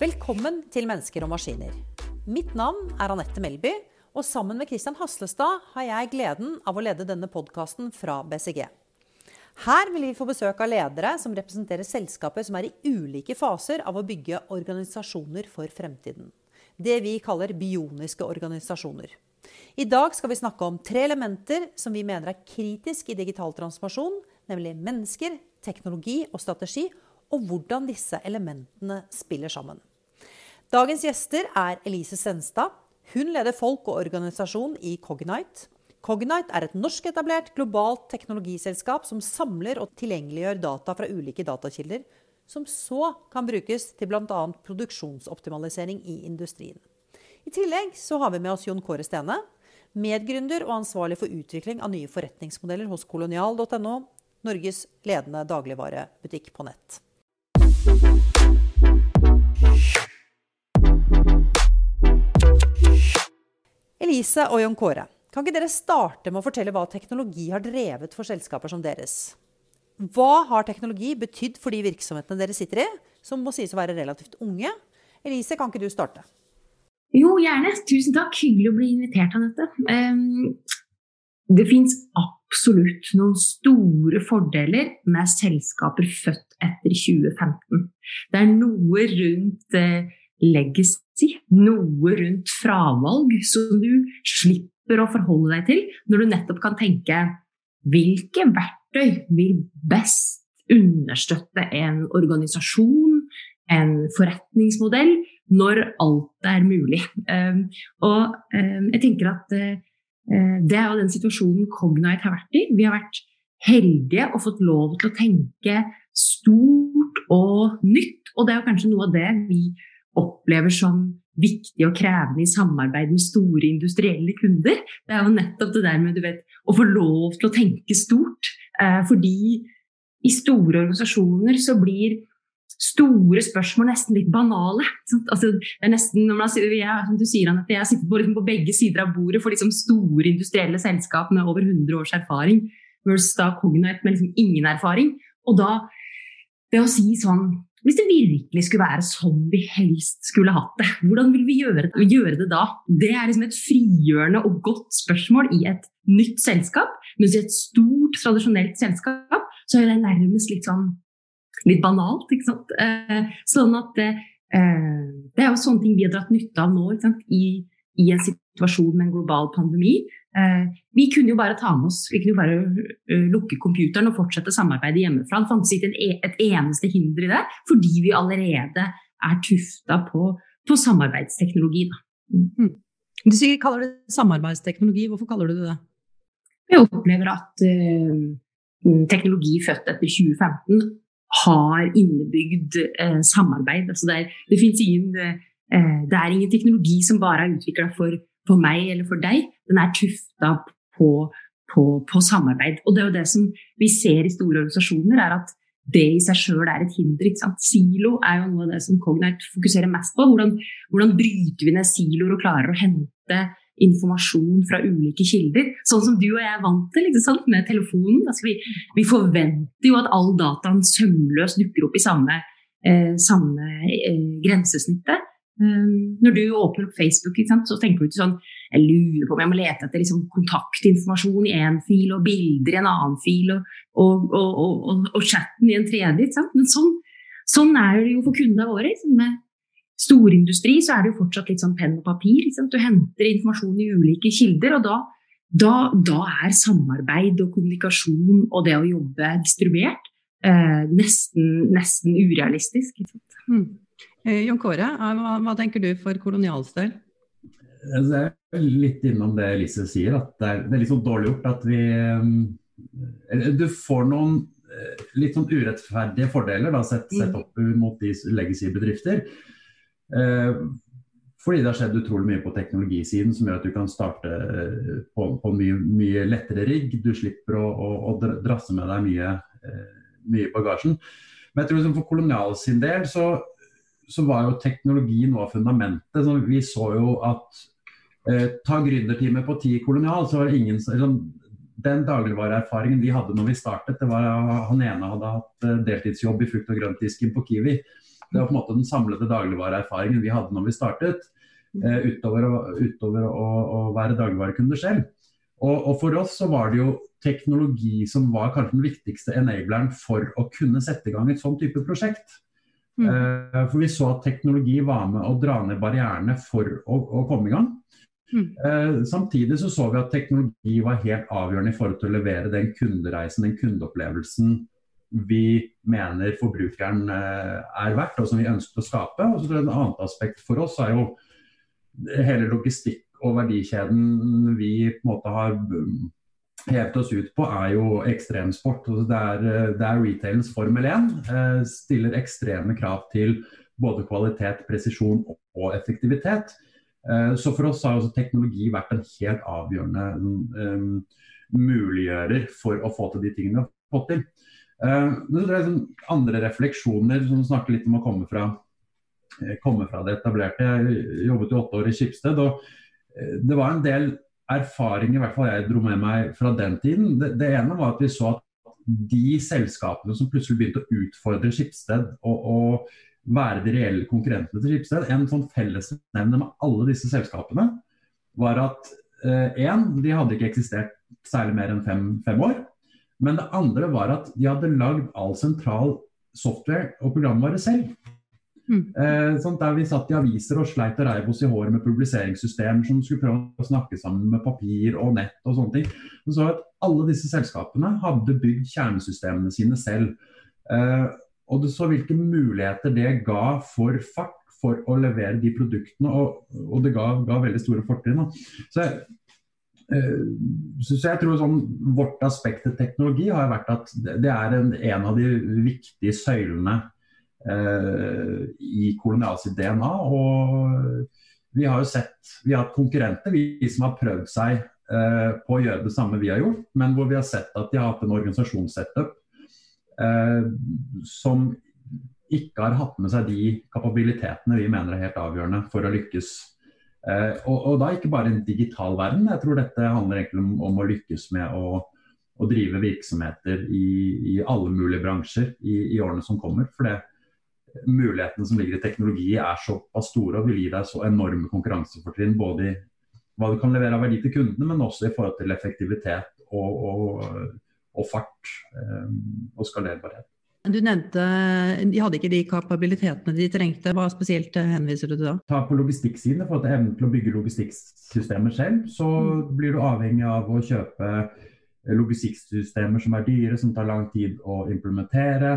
Velkommen til Mennesker og maskiner. Mitt navn er Anette Melby, og sammen med Christian Haslestad har jeg gleden av å lede denne podkasten fra BCG. Her vil vi få besøk av ledere som representerer selskaper som er i ulike faser av å bygge organisasjoner for fremtiden. Det vi kaller bioniske organisasjoner. I dag skal vi snakke om tre elementer som vi mener er kritisk i digital transformasjon, nemlig mennesker, teknologi og strategi, og hvordan disse elementene spiller sammen. Dagens gjester er Elise Senstad. Hun leder folk og organisasjon i Cognite. Cognite er et norsketablert globalt teknologiselskap som samler og tilgjengeliggjør data fra ulike datakilder, som så kan brukes til bl.a. produksjonsoptimalisering i industrien. I tillegg så har vi med oss Jon Kåre Stene, medgründer og ansvarlig for utvikling av nye forretningsmodeller hos kolonial.no, Norges ledende dagligvarebutikk på nett. Elise og Jon Kåre. Kan ikke dere starte med å fortelle hva teknologi har drevet for selskaper som deres? Hva har teknologi betydd for de virksomhetene dere sitter i, som må sies å være relativt unge? Elise, kan ikke du starte? Jo, gjerne. Tusen takk. Hyggelig å bli invitert, Anette. Um, det fins absolutt noen store fordeler med selskaper født etter 2015. Det er noe rundt uh, legacy, noe rundt fravalg, som du slipper å forholde deg til, når du nettopp kan tenke hvilke verktøy vil best understøtte en organisasjon, en forretningsmodell, når alt er mulig. Um, og um, jeg tenker at uh, det er jo den situasjonen Cognite har vært i. Vi har vært heldige og fått lov til å tenke stort og nytt. Og det er jo kanskje noe av det vi opplever som viktig og krevende i samarbeid med store industrielle kunder. Det er jo nettopp det der med vet, å få lov til å tenke stort. Eh, fordi i store organisasjoner så blir store spørsmål nesten litt banale. Altså, det er nesten, når man, jeg, som du sier, Annette, jeg sitter på, liksom, på, begge sider av bordet for liksom, store industrielle selskap med over 100 års erfaring versus da Cognite med liksom, ingen erfaring. Og da det å si sånn hvis det virkelig skulle være sånn vi helst skulle hatt det, hvordan vil vi gjøre det, gjøre det da? Det er liksom et frigjørende og godt spørsmål i et nytt selskap. Mens i et stort, tradisjonelt selskap så er det nærmest litt sånn litt banalt. ikke sant? Eh, sånn at det, eh, det er jo sånne ting vi har dratt nytte av nå I, i en situasjon med en global pandemi. Eh, vi kunne jo bare ta med oss, vi kunne jo bare uh, lukke computeren og fortsette samarbeidet hjemmefra. Det fantes ikke e, et eneste hinder i det, fordi vi allerede er tufta på, på samarbeidsteknologi. Mm. Du sier, kaller det samarbeidsteknologi, hvorfor kaller du det det? Jeg opplever at uh, teknologi født etter 2015 har innebygd eh, samarbeid. Altså det, er, det, ingen, det er ingen teknologi som bare er utvikla for for meg eller for deg, den er tufta på, på, på, samarbeid. Og det er jo det som vi ser i store organisasjoner, er at det i seg sjøl er et hinder. Silo er jo noe av det som Cognite fokuserer mest på. Hvordan, hvordan bryter vi ned siloer og klarer å hente informasjon fra ulike kilder. Sånn som du og jeg er vant til med telefonen. Altså vi, vi, forventer jo at all dataen sømløst dukker opp i samme, eh, samme eh, grensesnittet. Um, når du åpner opp Facebook, så tenker du ikke sånn Jeg lurer på om jeg må lete etter liksom, kontaktinformasjon i én fil, og bilder i en annen fil, og, og, og, og chatten i en tredje. Men sånn, sånn, er det jo for kundene våre. Liksom. Med storindustri så er det jo fortsatt litt sånn penn og papir. Liksom. Du henter informasjon i ulike kilder, og da, da, da, er samarbeid og kommunikasjon og det å jobbe distribuert eh, nesten, nesten urealistisk. Mm. Eh, Jon Kåre, eh, hva, hva, tenker du for kolonials del? Det er litt innom det Elise sier, at det er, det er litt sånn dårlig gjort at vi eh, Du får noen litt sånn urettferdige fordeler da, sett, sett mm. opp mot de legacy-bedrifter. Fordi det har skjedd utrolig mye på teknologisiden som gjør at du kan starte på, på mye, mye, lettere rigg. Du slipper å, å, å drasse med deg mye, mye bagasjen. Men jeg tror liksom for kolonial sin del så så var jo teknologi noe av fundamentet. Så vi så jo at Eh, ta gründerteamet på ti kolonial, så var det ingen liksom, Den dagligvareerfaringen vi hadde når vi startet, det var han ene hadde hatt eh, deltidsjobb i frukt- og grøntdisken på Kiwi. Det var på en måte den samlede dagligvareerfaringen vi hadde når vi startet, eh, utover, å, utover å, å være dagligvarekunder selv. Og, og, for oss så var det jo teknologi som var kanskje den viktigste enableren for å kunne sette i gang et sånn type prosjekt. Mm. Uh, for vi så at teknologi var med å dra ned barrierene for å, å komme i gang. Mm. Uh, samtidig så så vi at teknologi var helt avgjørende i forhold til å levere den kundereisen, den kundeopplevelsen vi mener forbrukeren uh, er verdt, og som vi ønsker å skape. Og så tror jeg Et annet aspekt for oss er jo hele logistikk og verdikjeden vi på en måte har um, hevet oss ut på, er jo ekstremsport. Det er, det er retailens Formel 1. Eh, stiller ekstreme krav til både kvalitet, presisjon og effektivitet. Eh, så for oss har teknologi vært en helt avgjørende um, muliggjører for å få til de tingene vi har fått til. Uh, men det er sånn andre refleksjoner som snakker litt om å komme fra, komme fra det etablerte. Jeg jobbet jo åtte år i Skipsted. og det var en del erfaringer i hvert fall jeg dro med meg fra den tiden. Det, det, ene var at vi så at de selskapene som plutselig begynte å utfordre Skipsted og, og være de reelle konkurrentene til Skipsted, en sånn fellesnevner med alle disse selskapene var at én, eh, de hadde ikke eksistert særlig mer enn fem, fem, år. Men det andre var at de hadde lagd all sentral software og programvare selv. Mm. Eh, sånn der vi satt i aviser og sleit og reiv oss i håret med publiseringssystemer som skulle prøve å snakke sammen med papir og nett og sånne ting. Og så at Alle disse selskapene hadde bygd kjernesystemene sine selv. Eh, og du så hvilke muligheter det ga for fart for å levere de produktene, og, og det ga, ga, veldig store fortrinn. Så, så, jeg tror sånn, Vårt aspekt til teknologi har vært at det er en, en av de viktige søylene Eh, i Kolonial sitt DNA. Og vi har jo sett Vi har hatt konkurrenter, vi som har prøvd seg eh, på å gjøre det samme vi har gjort, men hvor vi har sett at de har hatt en organisasjonssetup eh, som ikke har hatt med seg de kapabilitetene vi mener er helt avgjørende for å lykkes. Eh, og, og, da ikke bare en digital verden. Jeg tror dette handler egentlig om, om å lykkes med å, å drive virksomheter i, i, alle mulige bransjer i, i årene som kommer. For det, mulighetene som ligger i teknologi er såpass store og vil gi deg så enorme konkurransefortrinn både i hva du kan levere av verdi til kundene, men også i forhold til effektivitet og, og, og fart um, og skalerbarhet. Du nevnte de hadde ikke de kapabilitetene de trengte. Hva spesielt henviser du til da? Ta på logistikksiden, for at evnen til å bygge logistikksystemer selv, så mm. blir du avhengig av å kjøpe logistikksystemer som er dyre, som tar lang tid å implementere.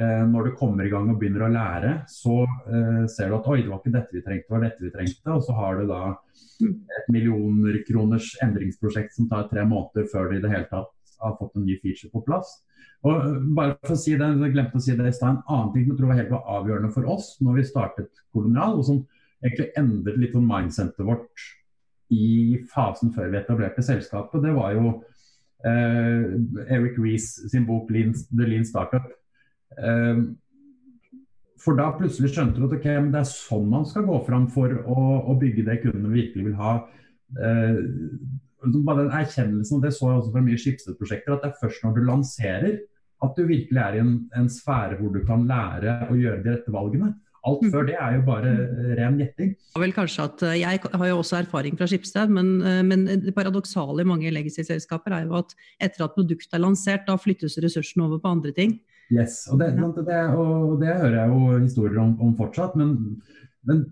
Eh, når du kommer i gang og begynner å lære, så eh, ser du at oi, det var ikke dette vi trengte, det var dette vi trengte. Og så har du da et millioner kroners endringsprosjekt som tar tre måneder før du i det hele tatt har fått en ny feature på plass. Og bare for å si det, jeg glemte å si det i stad, En annen ting som jeg tror var helt avgjørende for oss når vi startet Kolonial, og som egentlig endret litt om mindsetet vårt i fasen før vi etablerte selskapet, det var jo eh, Eric Rees sin bok The Lean Startup. Eh, for da plutselig skjønte du at okay, det er sånn man skal gå fram for å, å bygge det kundene virkelig vil ha. Eh, bare den erkjennelsen, og det så jeg også fra mye skipsstedprosjekter, at det er først når du lanserer at du virkelig er i en, en sfære hvor du kan lære å gjøre de rette valgene. Alt før det er jo bare ren gjetting. Vel kanskje at eh, Jeg har jo også erfaring fra Skipsted, men, eh, men det paradoksale i mange legacy-selskaper er jo at etter at produktet er lansert, da flyttes ressursene over på andre ting. Yes, og det, det, og det, hører jeg jo historier om, om fortsatt. Men, men,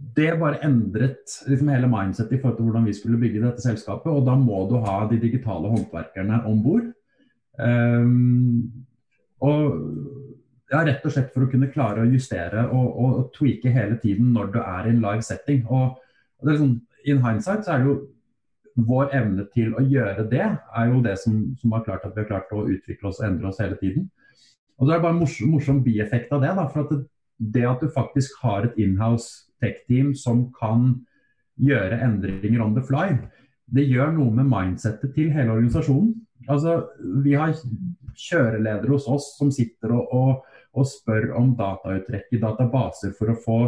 det bare endret liksom hele mindsetet i forhold til hvordan vi skulle bygge dette selskapet. Og da må du ha de digitale håndverkerne om bord. Um, og ja, rett og slett for å kunne klare å justere og, og, og tweake hele tiden når du er i en live setting. Og, det er liksom, In hindsight så er det jo vår evne til å gjøre det, er jo det som, som, har klart at vi har klart å utvikle oss og endre oss hele tiden. Og så er det bare en morsom, morsom bieffekt av det. Da, for at det, det, at du faktisk har et inhouse tech-team som kan gjøre endringer on the fly, det gjør noe med mindsettet til hele organisasjonen. Altså, Vi har kjøreledere hos oss som sitter og, og, og spør om datauttrekk i databaser for å få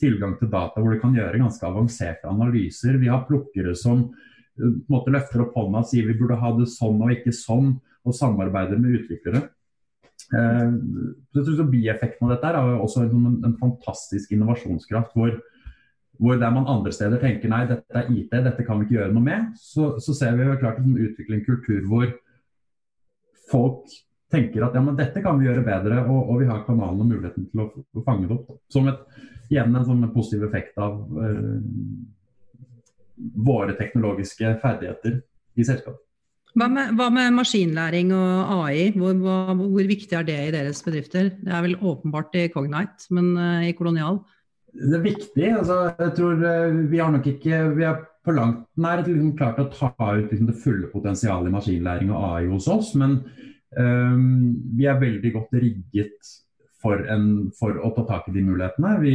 tilgang til data hvor de kan gjøre ganske avanserte analyser. Vi har plukkere som uh, måte, løfter opp hånda og sier vi burde ha det sånn og ikke sånn, og samarbeider med utviklere. Så jeg tror Bieffekten av dette er også en, en fantastisk innovasjonskraft. hvor hvor der man andre steder tenker nei, dette er IT, dette kan vi ikke gjøre noe med, så, så ser vi jo klart at utvikling utvikler en kultur hvor folk tenker at ja, men dette kan vi gjøre bedre, og, og vi har kanalen og muligheten til å, å fange det opp. Som et, igjen en sånn positiv effekt av uh, våre teknologiske ferdigheter i selskapet. Hva med, hva med, maskinlæring og AI, hvor, hva, hvor, viktig er det i deres bedrifter? Det er vel åpenbart i Cognite, men uh, i Kolonial? Det er viktig. altså jeg tror uh, Vi har nok ikke vi er på langt nær liksom klart å ta ut liksom, det fulle potensialet i maskinlæring og AI hos oss. men Um, vi er veldig godt rigget for, en, for, å ta tak i de mulighetene. Vi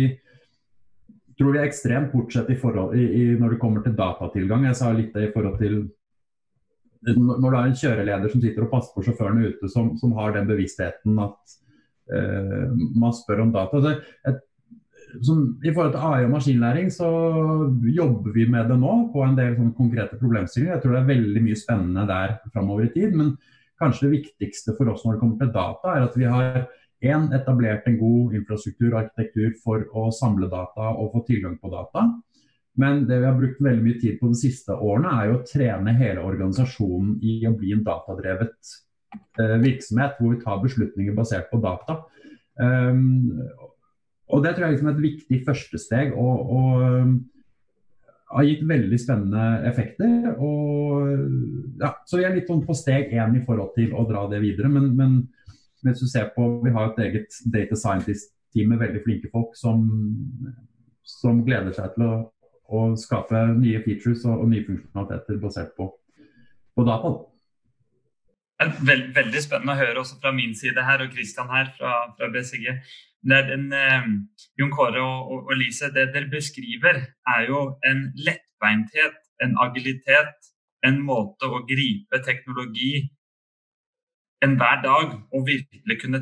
tror vi er ekstremt bortsett i forhold, i, i, når det kommer til datatilgang. Jeg sa litt det i forhold til når du har en kjøreleder som sitter og passer på sjåførene ute, som, som har den bevisstheten at uh, man spør om data. altså, et, som, I forhold til AI og maskinlæring så jobber vi med det nå på en del konkrete problemstillinger. Jeg tror det er veldig mye spennende der framover i tid. men kanskje det viktigste for oss når det kommer til data, er at vi har en, etablert en god infrastruktur og arkitektur for å samle data og få tilgang på data. Men det vi har brukt veldig mye tid på de siste årene, er jo å trene hele organisasjonen i å bli en datadrevet eh, virksomhet, hvor vi tar beslutninger basert på data. Um, og Det tror jeg liksom er et viktig første steg. Og, og har gitt veldig spennende effekter. Og, ja, så vi er litt sånn på steg én i forhold til å dra det videre. Men, men hvis du ser på, vi har et eget data scientist-team med veldig flinke folk som, som gleder seg til å, å skape nye features og, og, nye funksjonaliteter basert på, på data. Veld, veldig spennende å høre også fra min side her, og Kristian her fra, fra BCG er eh, Jon Kåre og, og, og, Lise, det dere beskriver, er jo en lettbeinthet, en agilitet, en måte å gripe teknologi enhver dag og virkelig kunne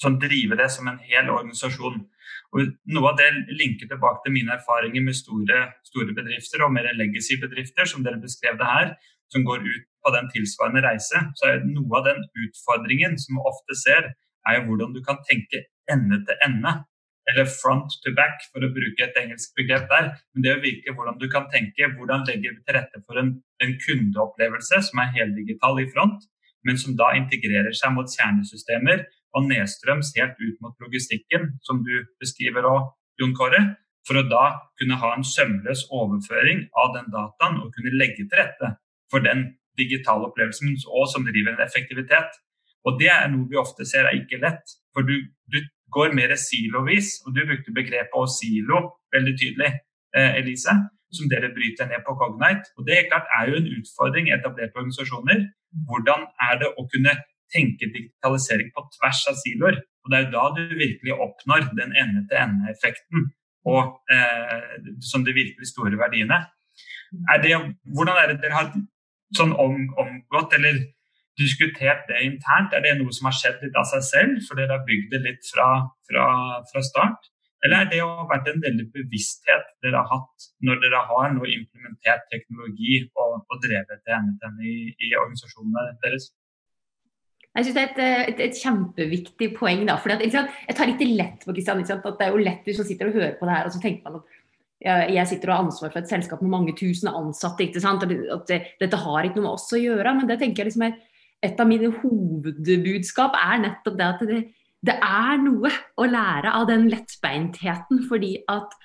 sånn, drive det som en hel organisasjon. Og noe av det linker tilbake til mine erfaringer med store, store bedrifter og mer legacy-bedrifter, som dere beskrev det her, som går ut på den tilsvarende reise. Så er noe av den utfordringen som vi ofte ser, er jo hvordan du kan tenke ende til ende. Eller front to back, for å bruke et engelsk begrep der. Men det jo virkelig hvordan du kan tenke, hvordan legger vi til rette for en, en kundeopplevelse som er heldigital i front, men som da integrerer seg mot kjernesystemer og nedstrøms helt ut mot logistikken, som du beskriver òg, Jon Kåre. For å da kunne ha en sømløs overføring av den dataen og kunne legge til rette for den digitale opplevelsen og som driver en effektivitet. Og det er noe vi ofte ser er ikke lett. For du, du går mer silovis, og du brukte begrepet å silo veldig tydelig, eh, Elise, som dere bryter ned på Cognite. Og Det er klart er jo en utfordring i etablerte organisasjoner. Hvordan er det å kunne tenke digitalisering på tvers av siloer? Og Det er da du virkelig oppnår den ende-til-ende-effekten og eh, som de virkelig store verdiene. Er det, hvordan er det dere har sånn om, omgått eller diskutert det internt? Er det noe som har skjedd litt av seg selv, for dere har bygd det litt fra, fra, fra start? Eller er det jo vært en veldig bevissthet dere har hatt når dere har nå implementert teknologi og, og drevet det ene i, i organisasjonene deres? Jeg synes Det er et, et, et kjempeviktig poeng. da, at, Jeg tar litt lett på Kristian, at det er jo lett hvis man sitter og hører på det her, og så tenker man at jeg sitter og har ansvar for et selskap med mange tusen ansatte. ikke sant, at det, Dette har ikke noe med oss å gjøre. Men det tenker jeg liksom er et av mine hovedbudskap er nettopp det at det, det, er noe å lære av den lettbeintheten. Fordi at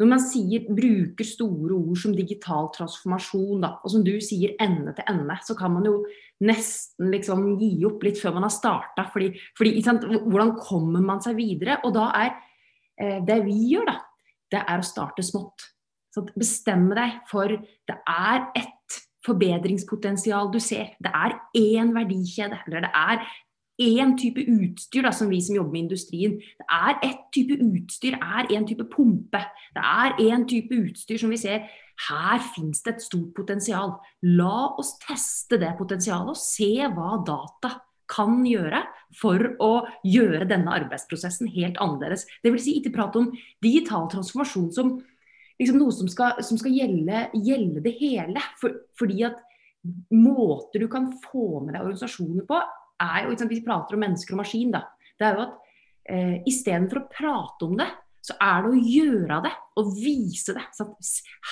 når man sier, bruker store ord som digital transformasjon, da, og som du sier ende til ende, så kan man jo nesten liksom gi opp litt før man har starta. Hvordan kommer man seg videre? Og da er eh, det vi gjør, da, det er å starte smått. Så bestemme deg for det er ett forbedringspotensial du ser. Det er én verdikjede, eller det er én type utstyr da, som vi som jobber med industrien. Det er ett type utstyr, er én type pumpe. Det er én type utstyr som vi ser her finnes det et stort potensial. La oss teste det potensialet og se hva data kan gjøre for å gjøre denne arbeidsprosessen helt annerledes. Dvs. Si ikke prate om digital transformasjon som liksom noe som skal, som skal gjelde, gjelde, det hele. For, fordi at måter du kan få med deg organisasjoner på, er jo, vi prater om mennesker og maskin, da. Det er jo at eh, istedenfor å prate om det, så er det å gjøre det og vise det.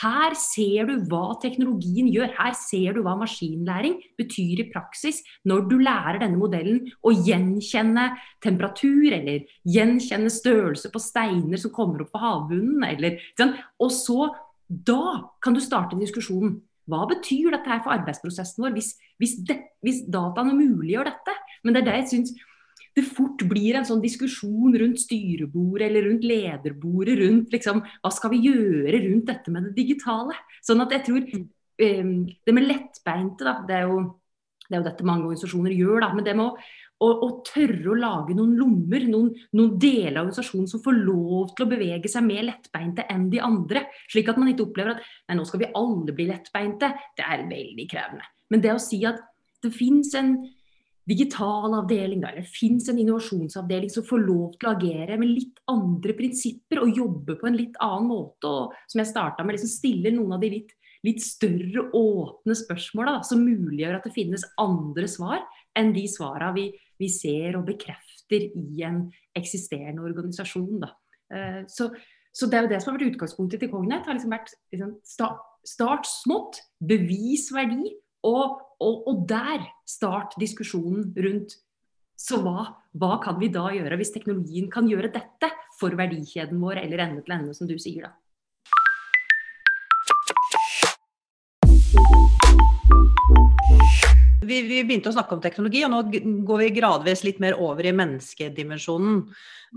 Her ser du hva teknologien gjør. Her ser du hva maskinlæring betyr i praksis når du lærer denne modellen å gjenkjenne temperatur eller gjenkjenne størrelse på steiner som kommer opp på havbunnen. Eller, og så, da kan du starte diskusjonen. Hva betyr dette her for arbeidsprosessen vår, hvis, hvis, det, hvis dataene muliggjør dette? Men det er det jeg synes det fort blir en sånn diskusjon rundt styrebordet eller rundt lederbordet rundt liksom, hva skal vi gjøre rundt dette med det digitale. Sånn at jeg tror um, Det med lettbeinte, da, det er, jo, det er jo dette mange organisasjoner gjør, da, men det med å, å, å tørre å lage noen lommer, noen, noen, deler av organisasjonen som får lov til å bevege seg mer lettbeinte enn de andre. Slik at man ikke opplever at nei, nå skal vi alle bli lettbeinte. Det er veldig krevende. Men det å si at det fins en digital avdeling, eller det fins en innovasjonsavdeling som får lov til å agere med litt andre prinsipper og jobbe på en litt annen måte. Og som jeg starta med, liksom stiller noen av de litt, litt større, åpne spørsmåla som muliggjør at det finnes andre svar enn de svara vi, vi, ser og bekrefter i en eksisterende organisasjon. Uh, så, så, det er jo det som har vært utgangspunktet til Cognet. har liksom vært liksom, start smått, bevis verdi og, og, og, der start diskusjonen rundt så hva, hva, kan vi da gjøre hvis teknologien kan gjøre dette for verdikjeden vår, eller ende til ende, som du sier da. Vi, vi, begynte å snakke om teknologi, og nå går vi gradvis litt mer over i menneskedimensjonen.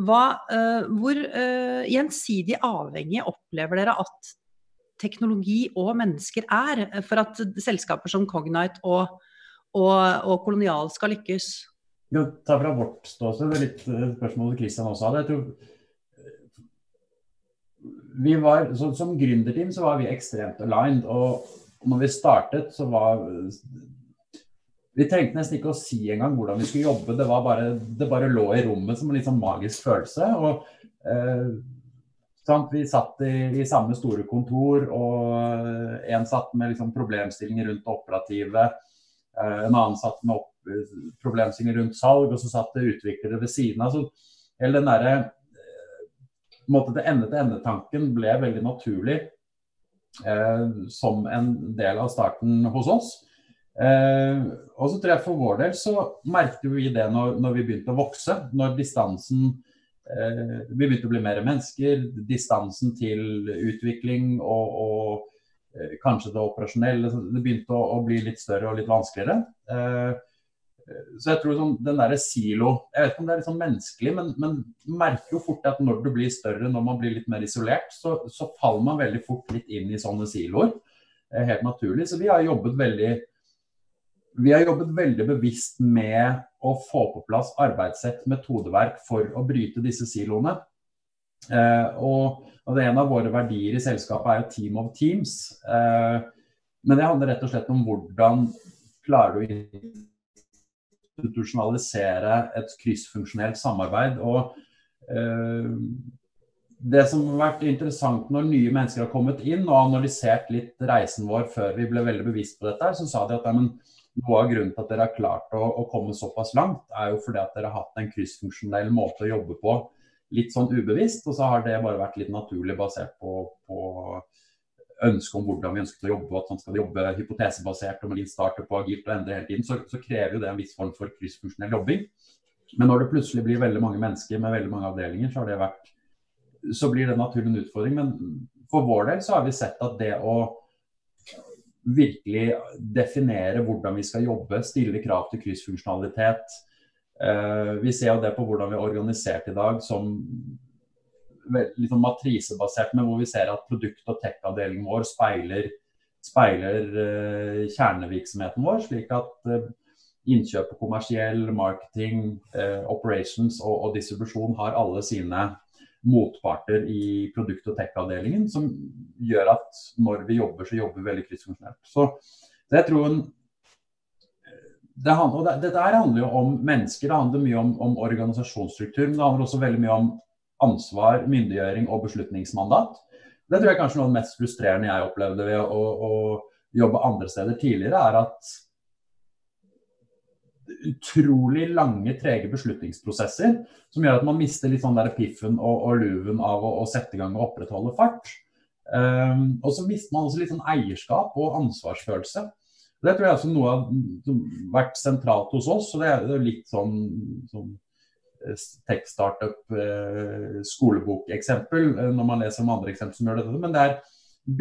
Hva, uh, hvor uh, gjensidig avhengig opplever dere at teknologi og mennesker er for at selskaper som Cognite og, og, og Kolonial skal lykkes? Ja, ta fra vårt ståsted, det er litt eh, spørsmålet Kristian også hadde. Jeg tror vi var, så, Som gründerteam så var vi ekstremt aligned. og når vi startet, så var Vi trengte nesten ikke å si engang hvordan vi skulle jobbe. Det, bare, det bare lå i rommet som en litt sånn magisk følelse. og eh, sant? vi satt i, i, samme store kontor, og en satt med liksom, problemstillinger rundt det operative. Eh, en annen satt med opp, problemstillinger rundt salg, og så satt det utviklere ved siden av. Så hele den derre eh, måte til ende-til-ende-tanken ble veldig naturlig eh, som en del av starten hos oss. Eh, og så tror jeg For vår del så merket vi det når, når vi begynte å vokse. Når distansen Eh, vi begynte å bli mer mennesker. Distansen til utvikling og, og eh, kanskje det operasjonelle det begynte å, å, bli litt større og litt vanskeligere. Eh, så jeg tror sånn, den derre silo Jeg vet ikke om det er litt sånn menneskelig, men, men merker jo fort at når du blir større, når man blir litt mer isolert, så, så faller man veldig fort litt inn i sånne siloer. Helt naturlig. Så vi har jobbet veldig vi har jobbet veldig bevisst med å få på plass arbeidssett, metodeverk for å bryte disse siloene. Eh, og, og En av våre verdier i selskapet er jo team of teams. Eh, men det handler rett og slett om hvordan klarer du å institusjonalisere et kryssfunksjonelt samarbeid. og eh, det som har vært interessant når nye mennesker har kommet inn og analysert litt reisen vår før vi ble veldig bevisst på dette, så sa de at ja, men noe av grunnen til at dere har klart å, å, komme såpass langt, er jo fordi at dere har hatt en kryssfunksjonell måte å jobbe på litt sånn ubevisst. Og så har det bare vært litt naturlig basert på, på ønsket om hvordan vi ønsket å jobbe. og At man skal jobbe hypotesebasert og med litt starter på agilt og endre hele tiden. Så, så krever jo det en viss form for kryssfunksjonell jobbing. Men når det plutselig blir veldig mange mennesker med veldig mange avdelinger, så, vært, så blir det naturlig en utfordring. Men for vår del så har vi sett at det å virkelig definere hvordan vi skal jobbe, stille krav til kryssfunksjonalitet. Uh, vi ser jo det på hvordan vi er organisert i dag som litt sånn matrisebasert, men hvor vi ser at produkt- og tech-avdelingen vår speiler, speiler uh, kjernevirksomheten vår, slik at uh, innkjøp kommersiell, marketing, operations og distribusjon har alle sine motparter i produkt- og tech-avdelingen som gjør at når vi jobber, så jobber vi veldig kryssfunksjonelt. Så, så jeg tror en, det, handler, det, det, der handler jo om mennesker, det handler mye om, om, organisasjonsstruktur. Men det handler også veldig mye om ansvar, myndiggjøring og beslutningsmandat. Det tror jeg kanskje noe av det mest frustrerende jeg opplevde ved å, å jobbe andre steder tidligere, er at utrolig lange, trege beslutningsprosesser som gjør at man mister litt sånn der piffen og, og luven av å, å, sette i gang og opprettholde fart. Um, og så mister man også litt sånn eierskap og ansvarsfølelse. Det tror jeg også noe har vært sentralt hos oss. og Det er litt sånn, sånn eh, tech-startup, eh, eh, når man leser om andre eksempler som gjør dette. Men det er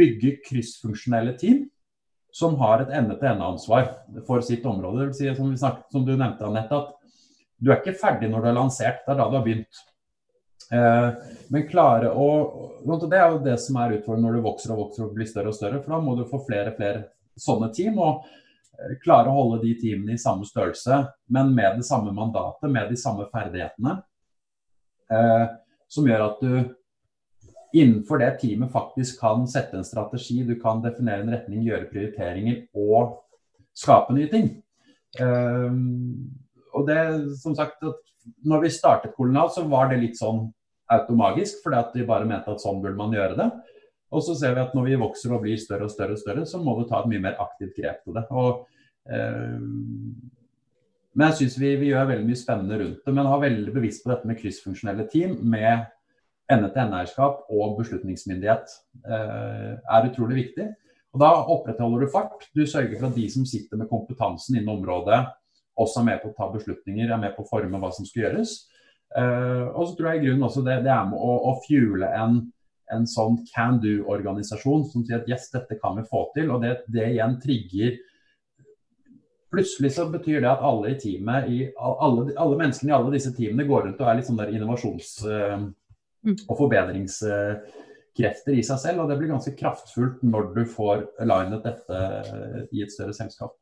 bygge kryssfunksjonelle team som har et ende-til-ende-ansvar for sitt område. Det vil si, som, snakket, som du nevnte, Anette, at du er ikke ferdig når du har lansert. Det er da du har begynt. men klare å Det er jo det som er utfordrende når du vokser og vokser og blir større og større. For da må du få flere og flere sånne team. og eh, klare å holde de teamene i samme størrelse, men med det samme mandatet, med de samme ferdighetene. Eh, som gjør at du innenfor det teamet faktisk kan sette en strategi, du kan definere en retning, gjøre prioriteringer og skape nye ting. Eh, og det, som sagt, når vi startet Kolonial, så var det litt sånn automagisk, fordi at vi bare mente at sånn burde man gjøre det. Og så ser vi at når vi vokser og blir større og større, og større, så må du ta et mye mer aktivt grep på det. Og, eh, men jeg syns vi, vi, gjør veldig mye spennende rundt det. Men har veldig bevisst på dette med kryssfunksjonelle team med ende-til-ende-eierskap og beslutningsmyndighet eh, er utrolig viktig. Og Da opprettholder du fart. Du sørger for at de som sitter med kompetansen innen området, også er med på å ta beslutninger, er med på å forme hva som skal gjøres. Eh, og så tror jeg i grunnen også det, det er med å, å fuele en en sånn can do-organisasjon som sier at yes, dette kan vi få til. Og det, det, igjen trigger Plutselig så betyr det at alle i teamet, i, alle, alle, menneskene i alle disse teamene går rundt og er litt sånn der innovasjons- uh, og forbedringskrefter i seg selv. Og det blir ganske kraftfullt når du får alignet dette i et større selskap.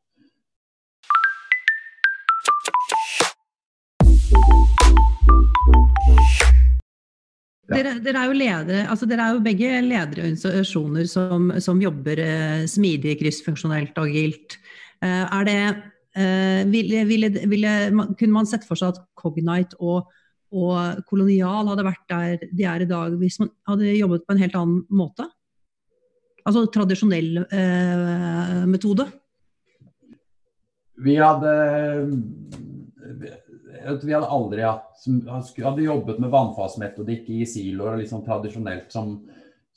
Dere, dere, er jo ledere, altså dere er jo begge ledere i organisasjoner som, som jobber eh, smidig, kryssfunksjonelt og agilt. Eh, er det, eh, ville, ville, ville, kunne man sett for seg at Cognite og, og Kolonial hadde vært der de er i dag, hvis man hadde jobbet på en helt annen måte? Altså tradisjonell eh, metode? Vi hadde vi hadde aldri hatt Hadde jobbet med vannfasemetodikk i siloer liksom tradisjonelt som,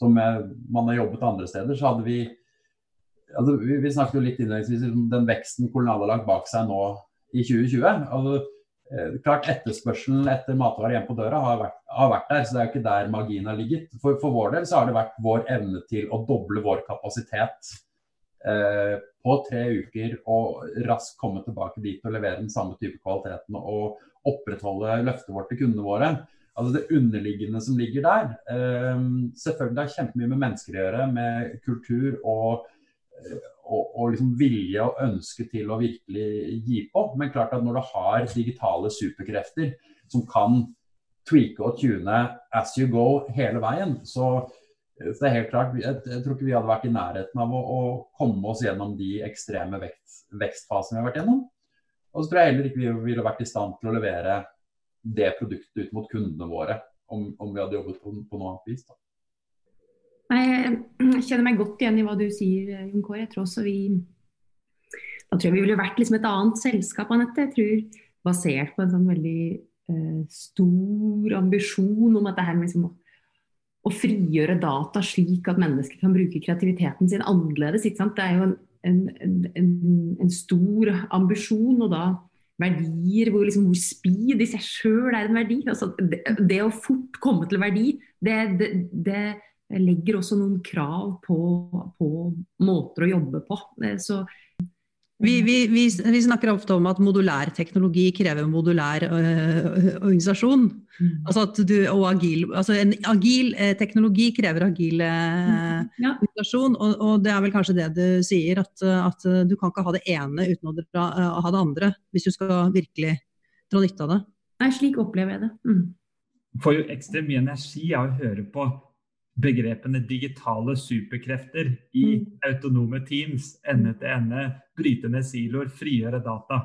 som, man har jobbet andre steder, så hadde vi altså, vi, snakket jo litt innledningsvis om den veksten Kolonial har lagt bak seg nå i 2020. Altså, eh, klart Etterspørselen etter matvarer hjemme på døra har vært, har vært, der, så det er jo ikke der magien har ligget. For, for, vår del så har det vært vår evne til å doble vår kapasitet eh, på tre uker og raskt komme tilbake dit og levere den samme type kvaliteten og opprettholde løftet vårt til kundene våre. Altså Det underliggende som ligger der. Eh, selvfølgelig har kjempemye med mennesker å gjøre, med kultur og, og, og liksom vilje og ønske til å virkelig gi på. Men klart at når du har digitale superkrefter som kan tweake og tune as you go hele veien, så så det er helt klart, jeg, jeg, tror ikke vi hadde vært i nærheten av å, å komme oss gjennom de ekstreme vekst, vekstfasene vi har vært gjennom. Og så tror jeg heller ikke vi ville vært i stand til å levere det produktet ut mot kundene våre om, om vi hadde jobbet på, på noe annet vis. Da. Jeg kjenner meg godt igjen i hva du sier, Jon Kåre. Jeg tror også vi Da tror jeg vi ville vært liksom et annet selskap, Anette. Jeg tror basert på en sånn veldig uh, stor ambisjon om at det her med liksom å frigjøre data slik at mennesker kan bruke kreativiteten sin annerledes. Det er jo en, en, en, en, stor ambisjon, og da verdier hvor, liksom, hvor speed i seg sjøl er en verdi. Altså, det, det, å fort komme til verdi, det, det, det legger også noen krav på, på, måter å jobbe på. Så vi, vi, vi, vi, snakker ofte om at modulær teknologi krever modulær øh, organisasjon. Mm. Altså at du, og agil, altså en agil eh, teknologi krever agil eh, mm. ja. organisasjon. Og, og, det er vel kanskje det du sier, at, at, du kan ikke ha det ene uten å, dra, å ha det andre. Hvis du skal virkelig dra nytte av det. Nei, slik opplever jeg det. Mm. Får jo ekstremt mye energi av å høre på begrepene digitale superkrefter i mm. autonome teams, ende til ende, bryte ned siloer, frigjøre data.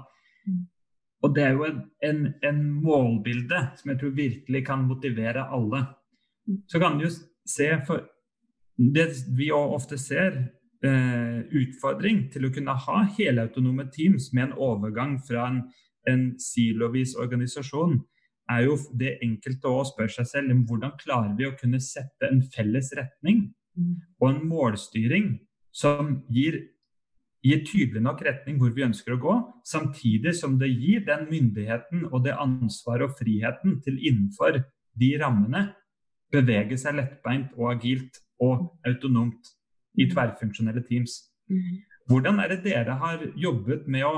Og det er jo en, en, en, målbilde som jeg tror virkelig kan motivere alle. Så kan du jo se for Det vi ofte ser, eh, utfordring til å kunne ha helautonome teams med en overgang fra en, en silovis organisasjon, er jo det enkelte å spørre seg selv om hvordan klarer vi å kunne sette en felles retning og en målstyring som gir gir tydelig nok retning hvor vi ønsker å gå, samtidig som det gir den myndigheten og det ansvaret og friheten til innenfor de rammene bevege seg lettbeint og agilt og autonomt i tverrfunksjonelle teams. Hvordan er det dere har jobbet med å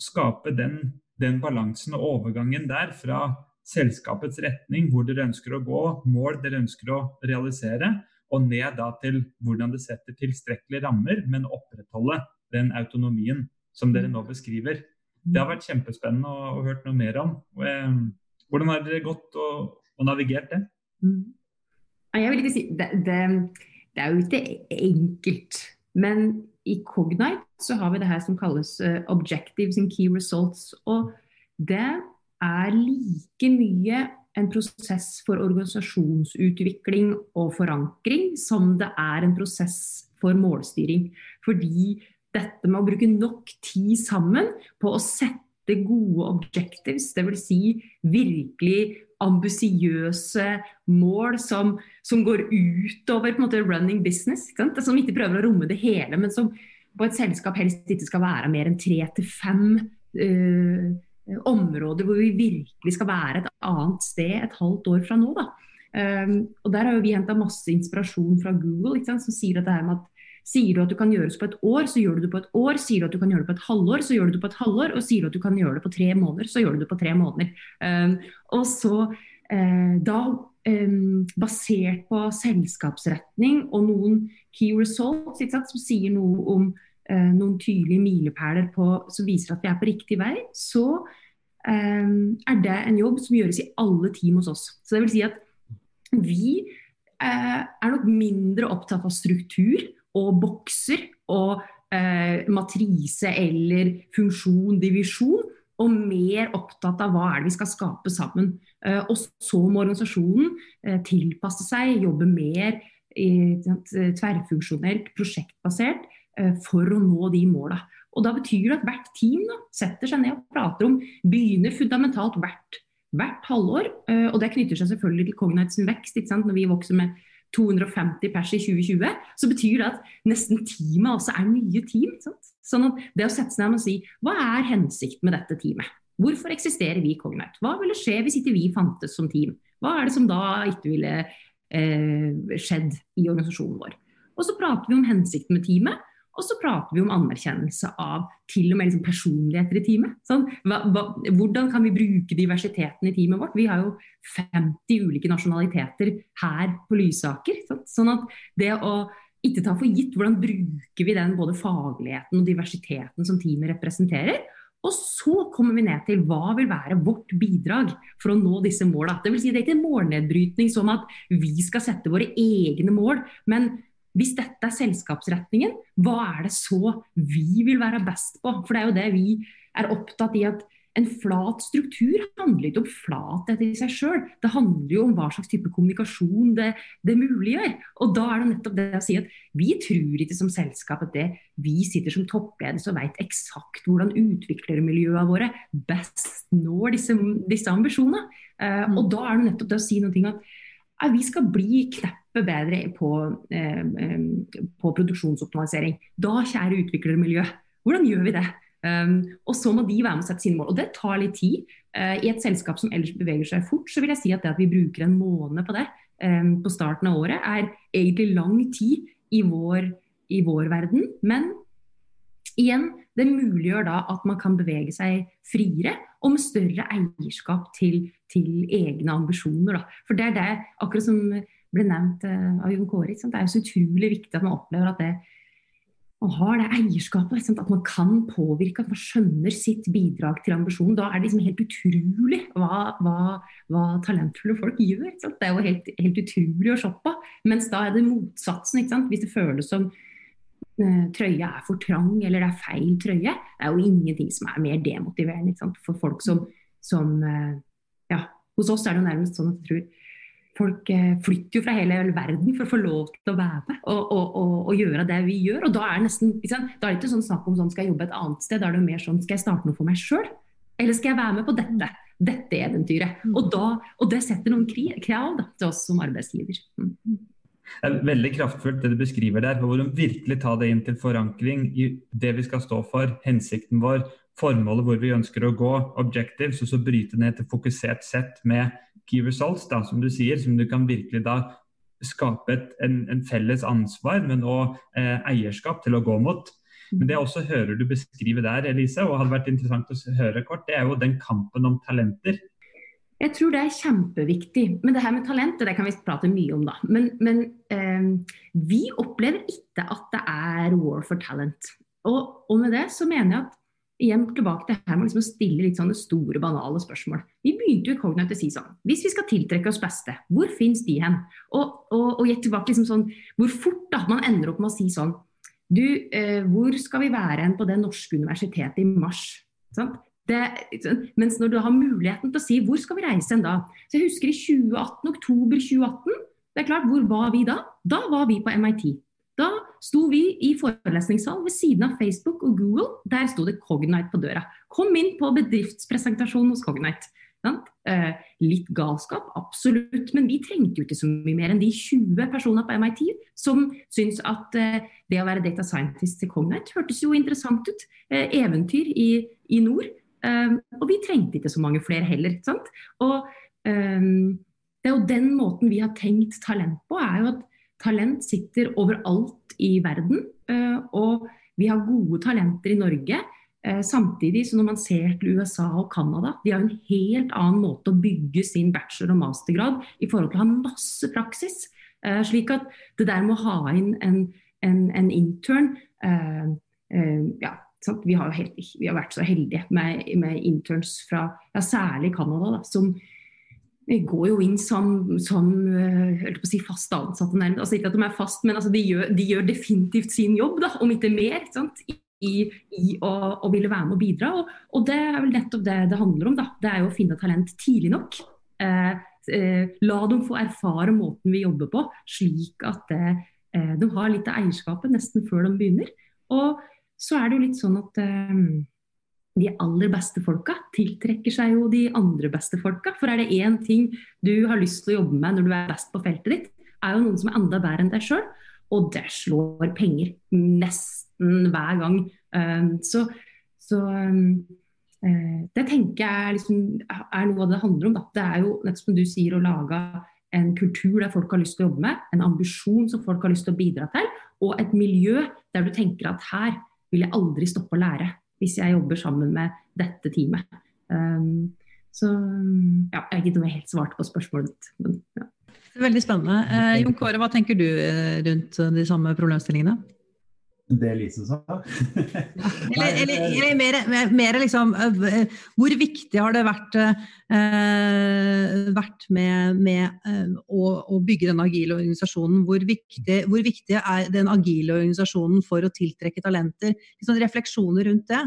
skape den, den balansen og overgangen der fra selskapets retning, hvor dere ønsker å gå, mål dere ønsker å realisere, og ned da til hvordan det setter tilstrekkelige rammer, men opprettholde den autonomien som dere nå beskriver. Det har vært kjempespennende å, å hørt noe mer om. Eh, hvordan har dere gått og, og navigert det? Mm. Jeg vil ikke si, det, det, det, er jo ikke enkelt. Men i Cognite så har vi det her som kalles uh, objectives and key results. Og det er like mye en prosess for organisasjonsutvikling og forankring som det er en prosess for målstyring. Fordi dette med å bruke nok tid sammen på å sette gode objectives, dvs. Si virkelig ambisiøse mål som, som, går utover på en måte, running business. Som ikke prøver å romme det hele, men som på et selskap helst ikke skal være mer enn tre til fem uh, områder hvor vi virkelig skal være et annet sted et halvt år fra nå. Da. Um, og Der har vi henta masse inspirasjon fra Google, som sier at det her med at Sier du at du kan gjøres på et år, så gjør du det på et år. Sier du at du kan gjøre det på et halvår, så gjør du det på et halvår. Og sier du at du kan gjøre det på tre måneder, så gjør du det på tre måneder. Um, og så uh, da um, basert på selskapsretning og noen key results sant, som sier noe om uh, noen tydelige milepæler som viser at vi er på riktig vei, så eh, er det en jobb som gjøres i alle team hos oss. Så det vil si at vi eh, er nok mindre opptatt av struktur og bokser og eh, matrise eller funksjon, divisjon. Og mer opptatt av hva er det vi skal skape sammen. Eh, og så må organisasjonen eh, tilpasse seg, jobbe mer tverrfunksjonelt, prosjektbasert, eh, for å nå de måla. Og da betyr det at hvert team da, setter seg ned og prater om, begynner fundamentalt hvert, hvert halvår. Eh, og det knytter seg selvfølgelig til Cognites vekst. Når vi vokser med 250 pers i 2020, så betyr det at nesten teamet også er nye team. Sant? Sånn at det å sette seg ned og si hva er hensikten med dette teamet? Hvorfor eksisterer vi i Cognite? Hva ville skje hvis ikke vi fantes som team? Hva er det som da ikke ville eh, skjedd i organisasjonen vår? Og så prater vi om hensikten med teamet, og så prater vi om anerkjennelse av til og med liksom personligheter i teamet. Sånn, hva, hva, hvordan kan vi bruke diversiteten i teamet vårt? Vi har jo 50 ulike nasjonaliteter her på Lysaker. Sånn, sånn at det å ikke ta for gitt hvordan bruker vi den både fagligheten og diversiteten som teamet representerer. Og så kommer vi ned til hva vil være vårt bidrag for å nå disse måla. Det, vil si, det er ikke en målnedbrytning sånn at vi skal sette våre egne mål, men hvis dette er selskapsretningen, hva er det så vi vil være best på? For det er jo det vi er opptatt i at en flat struktur handler ikke om flathet i seg sjøl. Det handler jo om hva slags type kommunikasjon det, det, muliggjør. Og da er det nettopp det å si at vi tror ikke som selskap at det vi sitter som toppledelse og veit eksakt hvordan utviklermiljøene våre best når disse, disse ambisjonene. Uh, og da er det nettopp det å si noe at uh, vi skal bli knepp bedre på, eh, på produksjonsoptimalisering. Da, kjære utviklermiljø, hvordan gjør vi det? Um, og så må de være med og sette sine mål. Og det tar litt tid. Uh, I et selskap som ellers beveger seg fort, så vil jeg si at det at vi bruker en måned på det um, på starten av året, er egentlig lang tid i vår, i vår verden. Men igjen, det muliggjør da at man kan bevege seg friere og med større eierskap til, til egne ambisjoner. Da. For det er det, akkurat som ble nevnt uh, av Jon Kåre. Det er jo så utrolig viktig at man opplever at det, man har det eierskapet. At man kan påvirke, at man skjønner sitt bidrag til ambisjonen. Da er det liksom helt utrolig hva, hva, hva talentfulle folk gjør. Det er jo helt, helt, utrolig å se på. Mens da er det motsatsen. Hvis det føles som eh, trøya er for trang eller det er feil trøye. Det er jo ingenting som er mer demotiverende for folk som, som eh, Ja, hos oss er det jo nærmest sånn at jeg tror folk eh, flytter jo fra hele verden for å få lov til å være med og, og, og, og gjøre det vi gjør. Og da er, nesten, da er det ikke sånn snakk om sånn skal jeg jobbe et annet sted, da er det jo mer sånn skal jeg starte noe for meg sjøl? Eller skal jeg være med på dette? Dette eventyret. Mm. Og, da, og det setter noen krav til oss som arbeidsgiver. Mm. Det er veldig kraftfullt det du beskriver der. hvor de virkelig tar det inn til forankring i det vi skal stå for, hensikten vår, formålet hvor vi ønsker å gå, objectives, og så bryte ned til fokusert sett med key results, da, som du sier, som du kan virkelig da skape et, en, en, felles ansvar, men òg eh, eierskap til å gå mot. Men det jeg også hører du beskrive der, Elise, og hadde vært interessant å høre kort, det er jo den kampen om talenter. Jeg tror det er kjempeviktig. Men det her med talent det kan vi prate mye om, da. Men, men eh, vi opplever ikke at det er war for talent. Og, og med det så mener jeg at igjen tilbake til her med liksom å stille litt sånne store, banale spørsmål. Vi begynte jo i Cognite å si sånn Hvis vi skal tiltrekke oss beste, hvor finnes de hen? Og, og, og tilbake liksom sånn Hvor fort da man ender opp med å si sånn Du, eh, hvor skal vi være hen på det norske universitetet i mars? Sånn? Det, mens når du har muligheten til å si hvor skal vi reise hen da? Så jeg husker i 2018, oktober 2018. Det er klart, hvor var vi da? Da var vi på MIT. Da sto vi i forelesningssal ved siden av Facebook og Google. Der sto det Cognite på døra. Kom inn på bedriftspresentasjon hos Cognite. Eh, litt galskap, absolutt, men vi trengte jo ikke så mye mer enn de 20 personene på MIT som syntes at eh, det å være data scientist til Cognite hørtes jo interessant ut. Eh, eventyr i, i nord. Og vi trengte ikke så mange flere heller. Sant? Og det er jo den måten vi har tenkt talent på, er jo at talent sitter overalt i verden. Eh, og vi har gode talenter i Norge. Eh, samtidig så når man ser til USA og Canada, de har en helt annen måte å bygge sin bachelor- og mastergrad i forhold til å ha masse praksis. Eh, slik at det der med å ha inn en, en, en intern ja, vi har, helt, vi har, vært så heldige med, med interns fra ja, særlig Canada, som, går jo inn som, som eh, si fast ansatte, nærmest. Altså, ikke at de er fast, men altså, de, gjør, de, gjør, definitivt sin jobb, da, om ikke mer. I, i å, å, ville være med og bidra. Og, og, det er vel nettopp det det handler om. Da. Det er jo å finne talent tidlig nok. Eh, eh, la dem få erfare måten vi jobber på, slik at eh, de har litt av eierskapet nesten før de begynner. Og så er det jo litt sånn at eh, de aller beste folka tiltrekker seg jo de andre beste folka. For er det én ting du har lyst til å jobbe med når du er best på feltet ditt, er jo noen som er enda bedre enn deg sjøl. Og det slår penger nesten hver gang. Um, så, så um, uh, det tenker jeg liksom er noe av det det handler om. Da. Det er jo nettopp som du sier, å lage en kultur der folk har lyst til å jobbe med, en ambisjon som folk har lyst til å bidra til, og et miljø der du tenker at her vil jeg aldri stoppe å lære hvis jeg jobber sammen med dette teamet. Um, så ja, jeg vet ikke noe helt svart på spørsmålet ditt. Men, ja. Veldig spennende. Eh, Jon Kåre, hva tenker du eh, rundt de samme problemstillingene? Det Lise sa. eller, eller, eller mer, mer, liksom eh, Hvor viktig har det vært, eh, vært med, med eh, å, å, bygge den agile organisasjonen? Hvor viktig, hvor viktig, er den agile organisasjonen for å tiltrekke talenter? Liksom refleksjoner rundt det?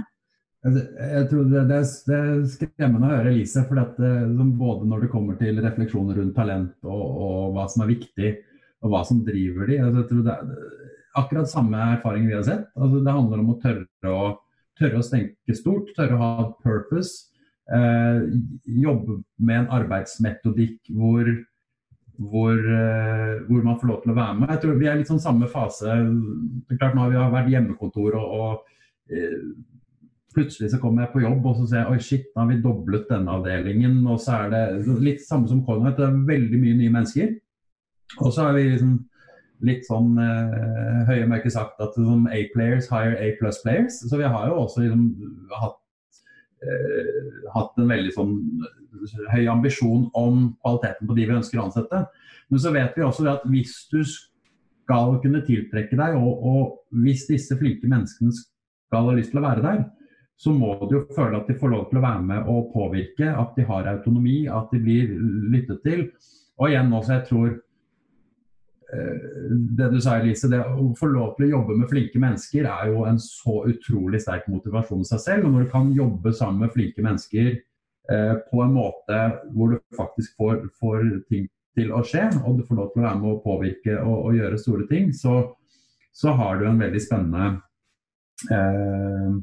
Jeg tror det, det, er, det er skremmende å høre Elise. for eh, Både når det kommer til refleksjoner rundt talent og, og hva som er viktig, og hva som driver de. Altså, jeg tror det er, akkurat samme erfaring vi har sett. Altså, det handler om å tørre å, tørre å tenke stort, tørre å ha purpose. Eh, jobbe med en arbeidsmetodikk hvor, hvor, eh, hvor, man får lov til å være med. Jeg tror Vi er litt sånn samme fase. Det er klart Nå har vi vært hjemmekontor og, og eh, plutselig så kommer jeg på jobb og så ser jeg oi shit, nå har vi doblet denne avdelingen. og så er det Litt samme som Conrad, det er veldig mye nye mennesker. Og så er vi liksom litt sånn eh, høye mørke sagt at sånn A-players hire A-plus players. Så vi har jo også liksom, hatt, eh, hatt en veldig sånn høy ambisjon om kvaliteten på de vi ønsker å ansette. Men så vet vi også at hvis du skal kunne tiltrekke deg, og, og hvis disse flinke menneskene skal ha lyst til å være der, så må du jo føle at de får lov til å være med og påvirke, at de har autonomi, at de blir lyttet til. Og igjen også, jeg tror det du sa, Elise, det å få lov til å jobbe med flinke mennesker er jo en så utrolig sterk motivasjon i seg selv. Og når du kan jobbe sammen med flinke mennesker eh, på en måte hvor du faktisk får, får, ting til å skje, og du får lov til å være med å påvirke og, og gjøre store ting, så, så, har du en veldig spennende eh,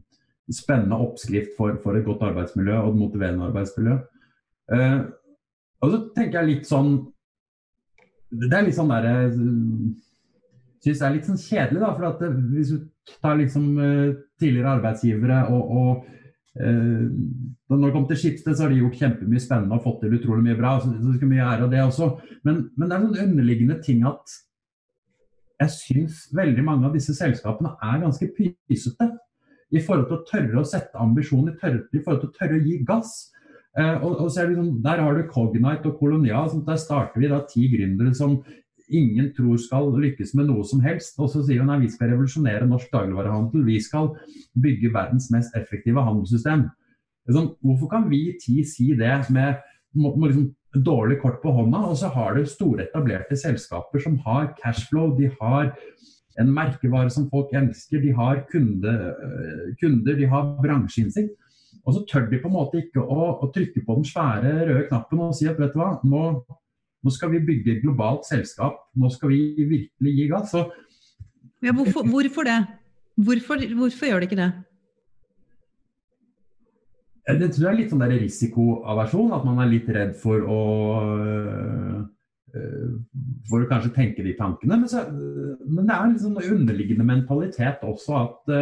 spennende oppskrift for, for, et godt arbeidsmiljø og et motiverende arbeidsmiljø. Eh, og så tenker jeg litt sånn det er litt sånn derre Syns det er litt sånn kjedelig, da. For at det, hvis du tar liksom uh, tidligere arbeidsgivere og, og uh, Når det kommer til Skipsted, så har de gjort kjempemye spennende og fått til utrolig mye bra. så det skal mye ære av det også. Men, men, det er noen underliggende ting at jeg syns veldig mange av disse selskapene er ganske pysete. I forhold til å tørre å sette ambisjoner, i forhold til å tørre å gi gass. Eh, og, og liksom, Der har du Cognite og Kolonial. Sånn, der starter vi da ti gründere som ingen tror skal lykkes med noe som helst. Og så sier hun at vi skal revolusjonere norsk dagligvarehandel. Vi skal bygge verdens mest effektive handelssystem. Sånn, hvorfor kan vi ti si det med, med liksom, dårlig kort på hånda, og så har du store etablerte selskaper som har cashflow, de har en merkevare som folk elsker, de har kunde, eh, kunder, de har bransjeinnsikt. Og så tør de på en måte ikke å, å, trykke på den svære røde knappen og si at vet du hva, nå, nå skal vi bygge et globalt selskap. Nå skal vi virkelig gi gass. Så, ja, hvorfor, hvorfor, det? Hvorfor, hvorfor, gjør de ikke det? Det tror jeg er litt sånn risikoaversjon. At man er litt redd for å for å kanskje tenke de tankene. Men, så, men det er en liksom underliggende mentalitet også at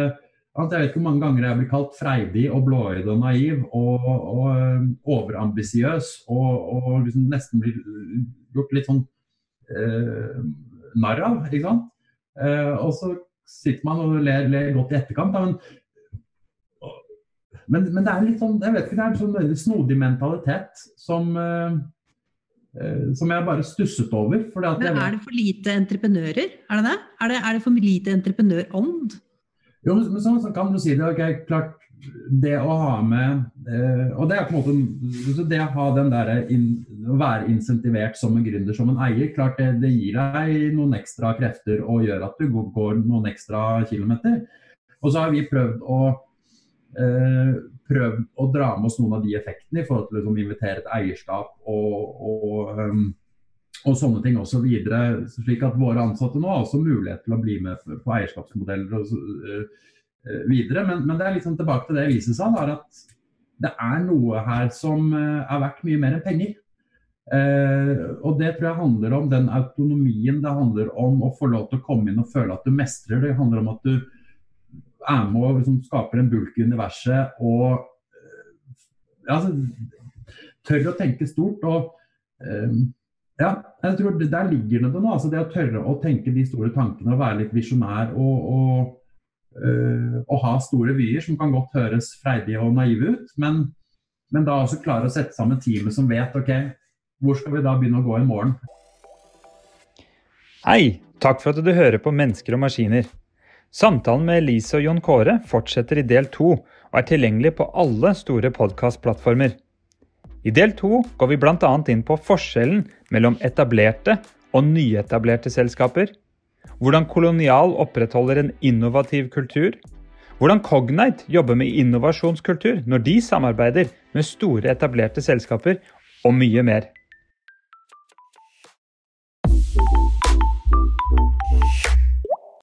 at jeg vet ikke hvor mange ganger jeg blir kalt freidig og blåøyd og naiv og, og um, overambisiøs og, og liksom nesten blir gjort litt sånn eh, narr av. ikke sant? Eh, og så sitter man og ler, ler godt i etterkant. Da, men, men, men, det er litt sånn jeg vet ikke, det er en sånn veldig snodig mentalitet som, eh, eh som jeg bare stusset over. men Er det for lite entreprenører? Er det det? Er det, er det for lite entreprenørånd? Jo, men sånn, så kan du si det. ok, klart det å ha med eh, Og det er på en måte det å ha den der in, å være insentivert som en gründer, som en eier, klart det, det, gir deg noen ekstra krefter og gjør at du går noen ekstra kilometer. Og så har vi prøvd å eh, prøvd å dra med oss noen av de effektene i forhold til å liksom, invitere et eierskap og, og um, og sånne ting også videre, slik at våre ansatte nå har også mulighet til å bli med på eierskapsmodeller og uh, videre. Men, men, det er liksom tilbake til det Elise sa, at det er noe her som uh, er verdt mye mer enn penger. Uh, og det tror jeg handler om den autonomien. Det handler om å få lov til å komme inn og føle at du mestrer. Det handler om at du er med og liksom skaper en bulk i universet og altså, tør å tenke stort. og ja, jeg tror Der ligger det noe. altså Det å tørre å tenke de store tankene og være litt visjonær og, og, øh, og, ha store vyer, som kan godt høres freidige og naive ut. Men, men da også klare å sette sammen teamet som vet ok, hvor skal vi da begynne å gå i morgen. Hei, takk for at du hører på Mennesker og maskiner. Samtalen med Elise og Jon Kåre fortsetter i del to og er tilgjengelig på alle store podkastplattformer. I del to går vi bl.a. inn på forskjellen mellom etablerte og nyetablerte selskaper, hvordan Kolonial opprettholder en innovativ kultur, hvordan Cognite jobber med innovasjonskultur når de samarbeider med store, etablerte selskaper, og mye mer.